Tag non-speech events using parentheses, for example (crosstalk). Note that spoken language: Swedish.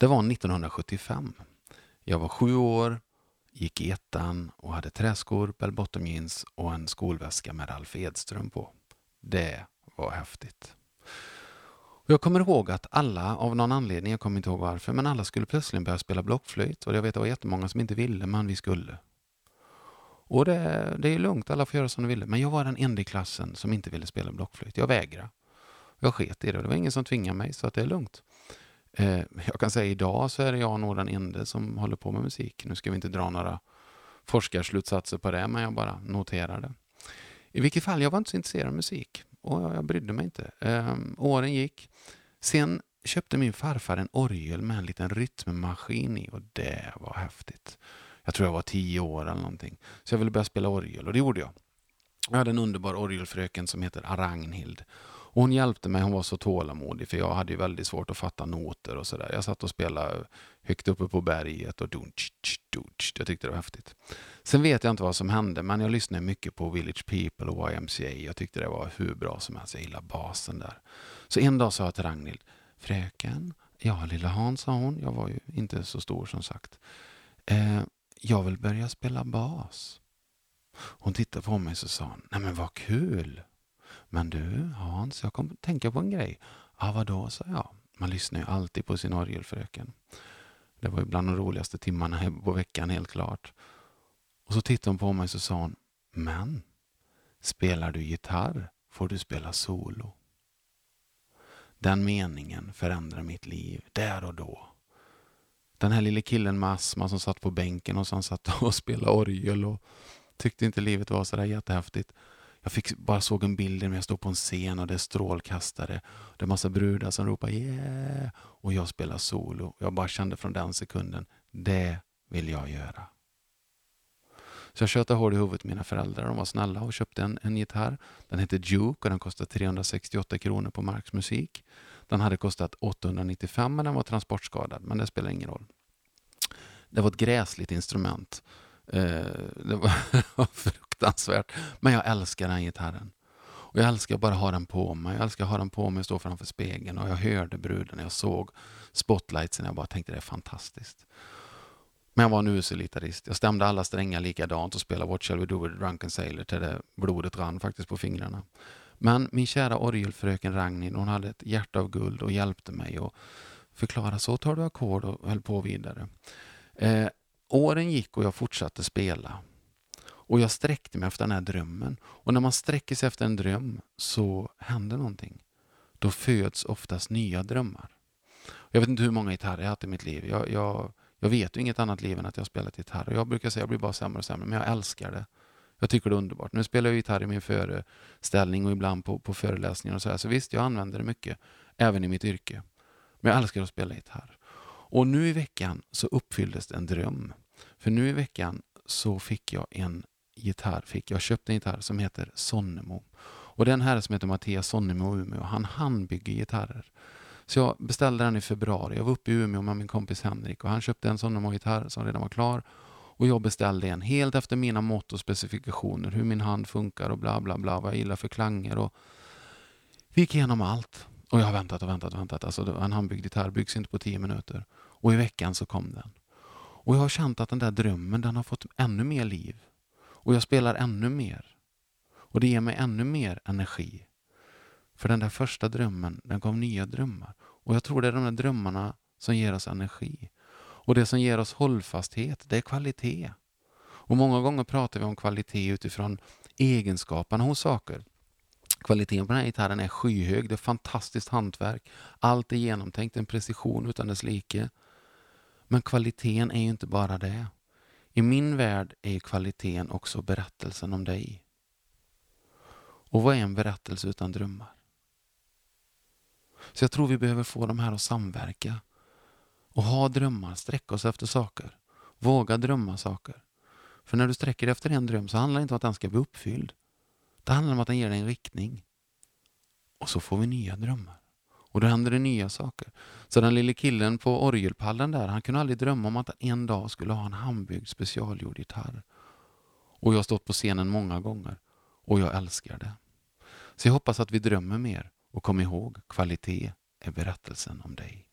Det var 1975. Jag var sju år, gick i ettan och hade träskor, bell bottom jeans och en skolväska med Ralf Edström på. Det var häftigt. Jag kommer ihåg att alla, av någon anledning, jag kommer inte ihåg varför, men alla skulle plötsligt börja spela blockflöjt. Och jag vet att det var jättemånga som inte ville, men vi skulle. Och det, det är lugnt, alla får göra som de ville. Men jag var den enda i klassen som inte ville spela blockflöjt. Jag vägrade. Jag sket i det. Det var ingen som tvingade mig, så att det är lugnt. Eh, jag kan säga idag så är jag nog den enda som håller på med musik. Nu ska vi inte dra några forskarslutsatser på det, men jag bara noterar det. I vilket fall, jag var inte så intresserad av musik och jag brydde mig inte. Eh, åren gick. Sen köpte min farfar en orgel med en liten rytmmaskin i och det var häftigt. Jag tror jag var tio år eller någonting. Så jag ville börja spela orgel och det gjorde jag. Jag hade en underbar orgelfröken som heter Ragnhild. Och hon hjälpte mig, hon var så tålamodig för jag hade ju väldigt svårt att fatta noter och sådär. Jag satt och spelade högt uppe på berget och dunch, dunch. Jag tyckte det var häftigt. Sen vet jag inte vad som hände, men jag lyssnade mycket på Village People och YMCA. Jag tyckte det var hur bra som helst. Jag gillade basen där. Så en dag sa jag till Ragnhild, fröken, ja lilla Hans sa hon, jag var ju inte så stor som sagt. Eh, jag vill börja spela bas. Hon tittade på mig och sa, nej men vad kul. Men du Hans, jag kom att tänka på en grej. Ja, vadå, sa jag. Man lyssnar ju alltid på sin orgelfröken. Det var ju bland de roligaste timmarna på veckan, helt klart. Och så tittade hon på mig och sa hon, men spelar du gitarr får du spela solo. Den meningen förändrade mitt liv, där och då. Den här lille killen med astma som satt på bänken och som satt (laughs) och spelade orgel och tyckte inte livet var sådär jättehäftigt. Jag fick, bara såg en bild när jag står på en scen och det är strålkastare. Det är massa brudar som ropar yeah och jag spelar solo. Jag bara kände från den sekunden, det vill jag göra. Så jag tjötade hål i huvudet mina föräldrar. De var snälla och köpte en, en gitarr. Den hette Duke och den kostade 368 kronor på Marks musik. Den hade kostat 895 men den var transportskadad, men det spelar ingen roll. Det var ett gräsligt instrument. Eh, det var (laughs) fruktansvärt. Men jag älskar den gitarren. Och jag älskar att bara ha den på mig. Jag älskar att ha den på mig och stå framför spegeln. Och jag hörde bruden, jag såg spotlightsen. Jag bara tänkte det är fantastiskt. Men jag var en usel gitarrist. Jag stämde alla strängar likadant och spelade What shall we do with a drunken sailor till det blodet rann faktiskt på fingrarna. Men min kära orgelfröken Ragnhild, hon hade ett hjärta av guld och hjälpte mig och förklara. så tar du ackord och höll på vidare. Eh, åren gick och jag fortsatte spela. Och jag sträckte mig efter den här drömmen. Och när man sträcker sig efter en dröm så händer någonting. Då föds oftast nya drömmar. Jag vet inte hur många gitarrer jag har haft i mitt liv. Jag, jag, jag vet ju inget annat liv än att jag har spelat gitarr. Jag brukar säga att jag blir bara sämre och sämre, men jag älskar det. Jag tycker det är underbart. Nu spelar jag gitarr i min föreställning och ibland på, på föreläsningar och så här. Så visst, jag använder det mycket, även i mitt yrke. Men jag älskar att spela gitarr. Och nu i veckan så uppfylldes en dröm. För nu i veckan så fick jag en gitarr. Fick. Jag köpte en gitarr som heter Sonnemo. Och den här som heter Mattias Sonnemo i Umeå, han handbygger gitarrer. Så jag beställde den i februari. Jag var uppe i Umeå med min kompis Henrik och han köpte en Sonnemo-gitarr som redan var klar. Och jag beställde en helt efter mina mått och specifikationer, hur min hand funkar och bla bla bla, vad jag gillar för klanger. Och vi gick igenom allt. Och jag har väntat och väntat och väntat. Alltså, en handbyggd gitarr byggs inte på tio minuter. Och i veckan så kom den. Och jag har känt att den där drömmen, den har fått ännu mer liv. Och jag spelar ännu mer. Och det ger mig ännu mer energi. För den där första drömmen, den gav nya drömmar. Och jag tror det är de där drömmarna som ger oss energi. Och det som ger oss hållfasthet, det är kvalitet. Och många gånger pratar vi om kvalitet utifrån egenskaperna hos saker. Kvaliteten på den här gitarren är skyhög, det är fantastiskt hantverk. Allt är genomtänkt, en precision utan dess like. Men kvaliteten är ju inte bara det. I min värld är kvaliteten också berättelsen om dig. Och vad är en berättelse utan drömmar? Så jag tror vi behöver få de här att samverka. Och ha drömmar, sträcka oss efter saker. Våga drömma saker. För när du sträcker dig efter en dröm så handlar det inte om att den ska bli uppfylld. Det handlar om att den ger dig en riktning. Och så får vi nya drömmar. Och då händer det nya saker. Så den lille killen på orgelpallen där, han kunde aldrig drömma om att han en dag skulle ha en handbyggd specialgjord gitarr. Och jag har stått på scenen många gånger. Och jag älskar det. Så jag hoppas att vi drömmer mer och kom ihåg, kvalitet är berättelsen om dig.